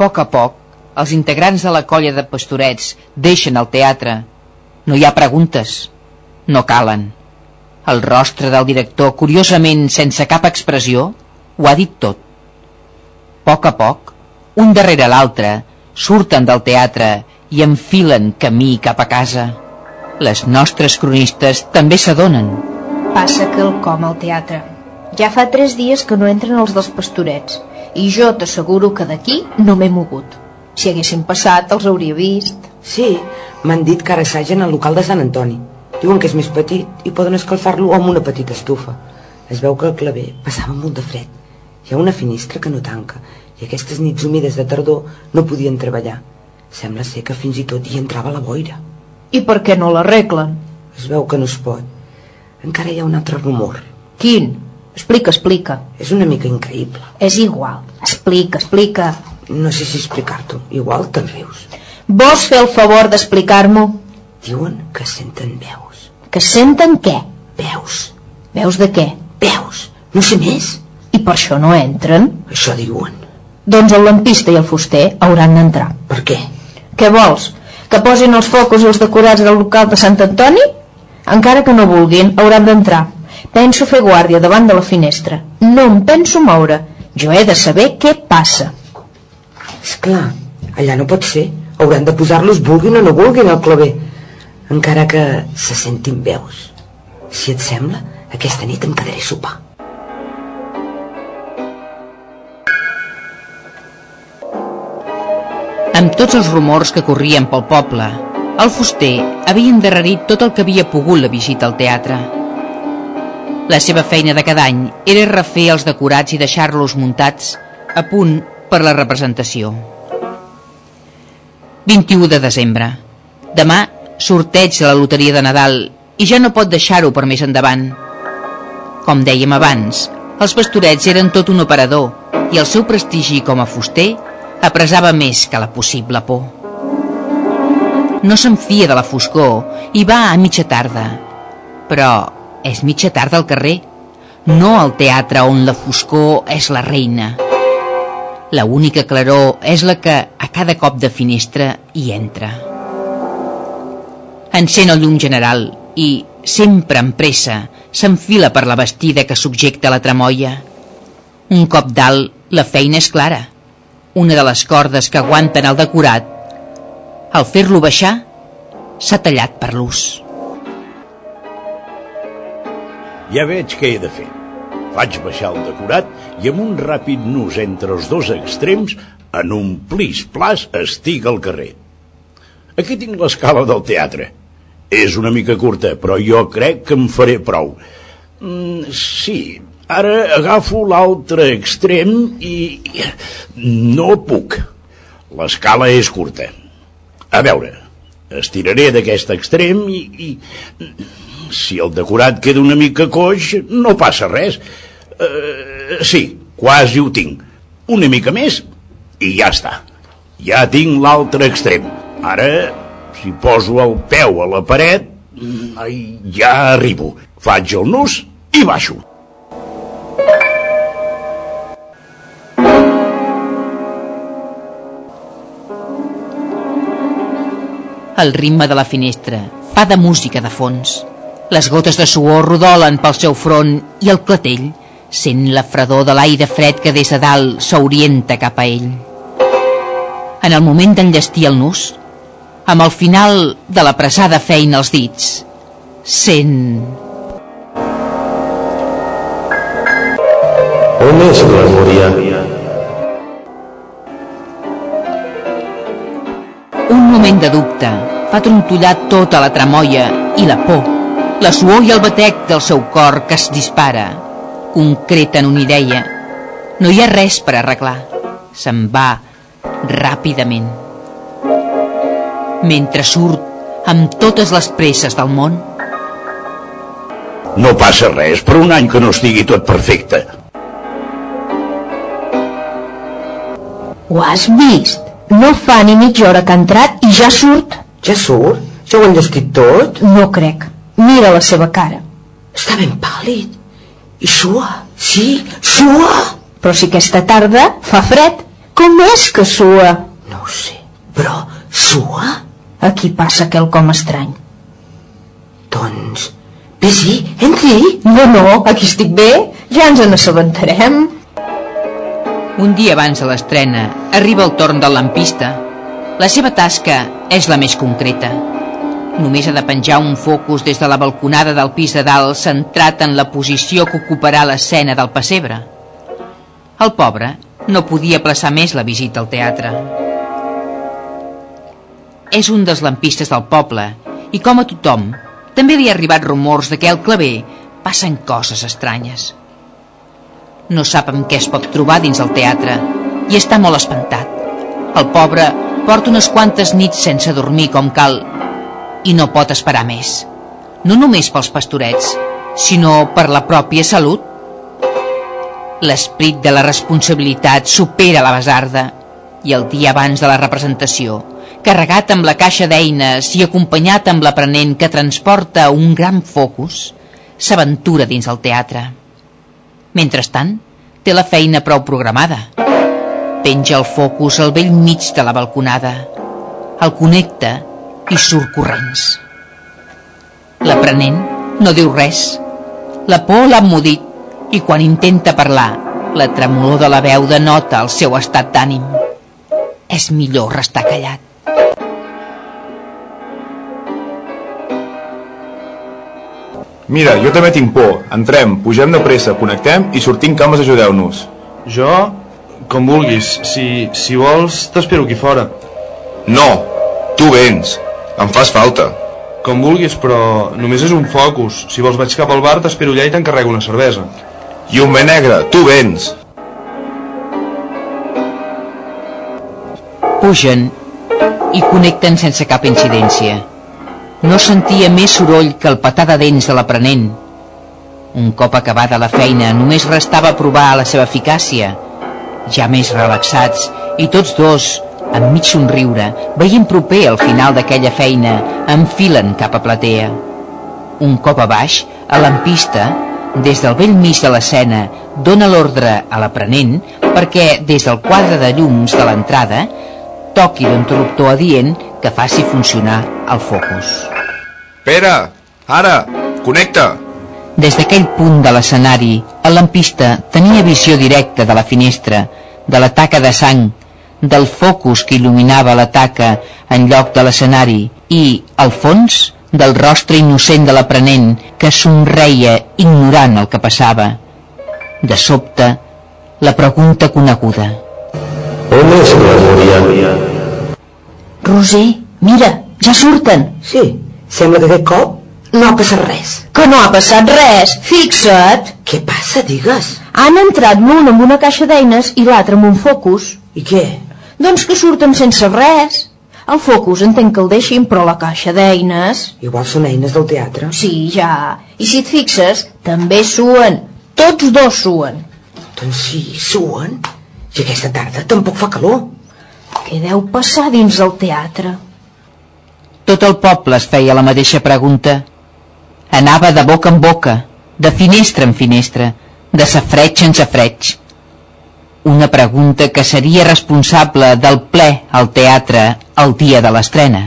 poc a poc, els integrants de la colla de pastorets deixen el teatre. No hi ha preguntes. No calen. El rostre del director, curiosament sense cap expressió, ho ha dit tot. A poc a poc, un darrere l'altre, surten del teatre i enfilen camí cap a casa. Les nostres cronistes també s'adonen. Passa que el com al teatre. Ja fa tres dies que no entren els dels pastorets i jo t'asseguro que d'aquí no m'he mogut. Si haguessin passat els hauria vist. Sí, m'han dit que ara assagen al local de Sant Antoni. Diuen que és més petit i poden escalfar-lo amb una petita estufa. Es veu que el claver passava molt de fred. Hi ha una finestra que no tanca i aquestes nits humides de tardor no podien treballar. Sembla ser que fins i tot hi entrava la boira. I per què no l'arreglen? Es veu que no es pot. Encara hi ha un altre rumor. Quin? Explica, explica. És una mica increïble. És igual. Explica, explica. No sé si explicar-t'ho. Igual te'n rius. Vols fer el favor d'explicar-m'ho? Diuen que senten veus. Que senten què? Veus. Veus de què? Veus. No sé més. I per això no entren? Això diuen. Doncs el lampista i el fuster hauran d'entrar. Per què? Què vols? Que posin els focus i els decorats del local de Sant Antoni? Encara que no vulguin, hauran d'entrar. Penso fer guàrdia davant de la finestra. No em penso moure. Jo he de saber què passa. És clar, allà no pot ser. Hauran de posar-los vulguin o no vulguin al claver. Encara que se sentin veus. Si et sembla, aquesta nit em quedaré a sopar. Amb tots els rumors que corrien pel poble, el fuster havia endarrerit tot el que havia pogut la visita al teatre. La seva feina de cada any era refer els decorats i deixar-los muntats a punt per la representació. 21 de desembre. Demà sorteig de la loteria de Nadal i ja no pot deixar-ho per més endavant. Com dèiem abans, els pastorets eren tot un operador i el seu prestigi com a fuster apressava més que la possible por. No s'enfia de la foscor i va a mitja tarda. Però és mitja tarda al carrer, no al teatre on la foscor és la reina. La única claror és la que a cada cop de finestra hi entra. Encén el llum general i, sempre amb pressa, s'enfila per la vestida que subjecta la tramoia. Un cop dalt, la feina és clara. Una de les cordes que aguanten el decorat, al fer-lo baixar, s'ha tallat per l'ús. Ja veig què he de fer. Faig baixar el decorat i amb un ràpid nus entre els dos extrems, en un plis-plas, estic al carrer. Aquí tinc l'escala del teatre. És una mica curta, però jo crec que em faré prou. Mm, sí, ara agafo l'altre extrem i... No puc. L'escala és curta. A veure, estiraré d'aquest extrem i, i... Si el decorat queda una mica coix, no passa res. Uh, sí, quasi ho tinc. Una mica més i ja està. Ja tinc l'altre extrem. Ara, si poso el peu a la paret, ai, ja arribo. Faig el nus i baixo. El ritme de la finestra fa de música de fons. Les gotes de suor rodolen pel seu front i el clatell sent la fredor de l'aire fred que des de dalt s'orienta cap a ell. En el moment d'enllestir el nus, amb el final de la pressada feina als dits, sent... On és la Núria? Un moment de dubte fa trontollar tota la tramoia i la por, la suor i el batec del seu cor que es dispara. Concreten una idea. No hi ha res per arreglar. Se'n va ràpidament. Mentre surt amb totes les presses del món, No passa res per un any que no estigui tot perfecte. Ho has vist? No fa ni mitja hora que ha entrat i ja surt. Ja surt? Ja ho han llestit tot? No crec. Mira la seva cara. Està ben pàl·lid. I sua. Sí, sua. Però si aquesta tarda fa fred. Com és que sua? No ho sé, però sua? Aquí passa quelcom estrany. Doncs... Bé, sí, entri. No, no, aquí estic bé. Ja ens n'assabentarem. Un dia abans de l'estrena, arriba el torn del lampista. La seva tasca és la més concreta. Només ha de penjar un focus des de la balconada del pis de dalt centrat en la posició que ocuparà l'escena del pessebre. El pobre no podia plaçar més la visita al teatre. És un dels lampistes del poble i, com a tothom, també li ha arribat rumors de que al claver passen coses estranyes. No sap amb què es pot trobar dins el teatre i està molt espantat. El pobre porta unes quantes nits sense dormir com cal i no pot esperar més. No només pels pastorets, sinó per la pròpia salut. L'esperit de la responsabilitat supera la besarda i el dia abans de la representació, carregat amb la caixa d'eines i acompanyat amb l'aprenent que transporta un gran focus, s'aventura dins el teatre. Mentrestant, té la feina prou programada. Penja el focus al vell mig de la balconada. El connecta i surt corrents. L'aprenent no diu res. La por l'ha emmudit i quan intenta parlar, la tremolor de la veu denota el seu estat d'ànim. És millor restar callat. Mira, jo també tinc por. Entrem, pugem de pressa, connectem i sortim cames ajudeu-nos. Jo, com vulguis. Si, si vols, t'espero aquí fora. No, tu vens. Em fas falta. Com vulguis, però només és un focus. Si vols vaig cap al bar, t'espero allà i t'encarrego una cervesa. I un negre, tu vens. Pugen i connecten sense cap incidència. No sentia més soroll que el petar de dents de l'aprenent. Un cop acabada la feina, només restava provar la seva eficàcia. Ja més relaxats, i tots dos, amb mig somriure, veient proper al final d'aquella feina, enfilen cap a platea. Un cop a baix, a l'ampista, des del vell mig de l'escena, dona l'ordre a l'aprenent perquè, des del quadre de llums de l'entrada, toqui l'interruptor adient que faci funcionar el focus. Pere, ara, connecta. Des d'aquell punt de l'escenari, el lampista tenia visió directa de la finestra, de la taca de sang, del focus que il·luminava la taca en lloc de l'escenari i, al fons, del rostre innocent de l'aprenent que somreia ignorant el que passava. De sobte, la pregunta coneguda. On és la Núria? Roser, mira, ja surten. Sí, sembla que aquest cop no ha passat res. Que no ha passat res. Fixa't. Què passa, digues? Han entrat l'un amb una caixa d'eines i l'altre amb un focus. I què? Doncs que surten sense res. El focus entenc que el deixin, però la caixa d'eines... Igual són eines del teatre. Sí, ja. I si et fixes, també suen. Tots dos suen. Doncs sí, suen. I aquesta tarda tampoc fa calor. Què deu passar dins el teatre? Tot el poble es feia la mateixa pregunta. Anava de boca en boca, de finestra en finestra, de safreig en safreig. Una pregunta que seria responsable del ple al teatre el dia de l'estrena.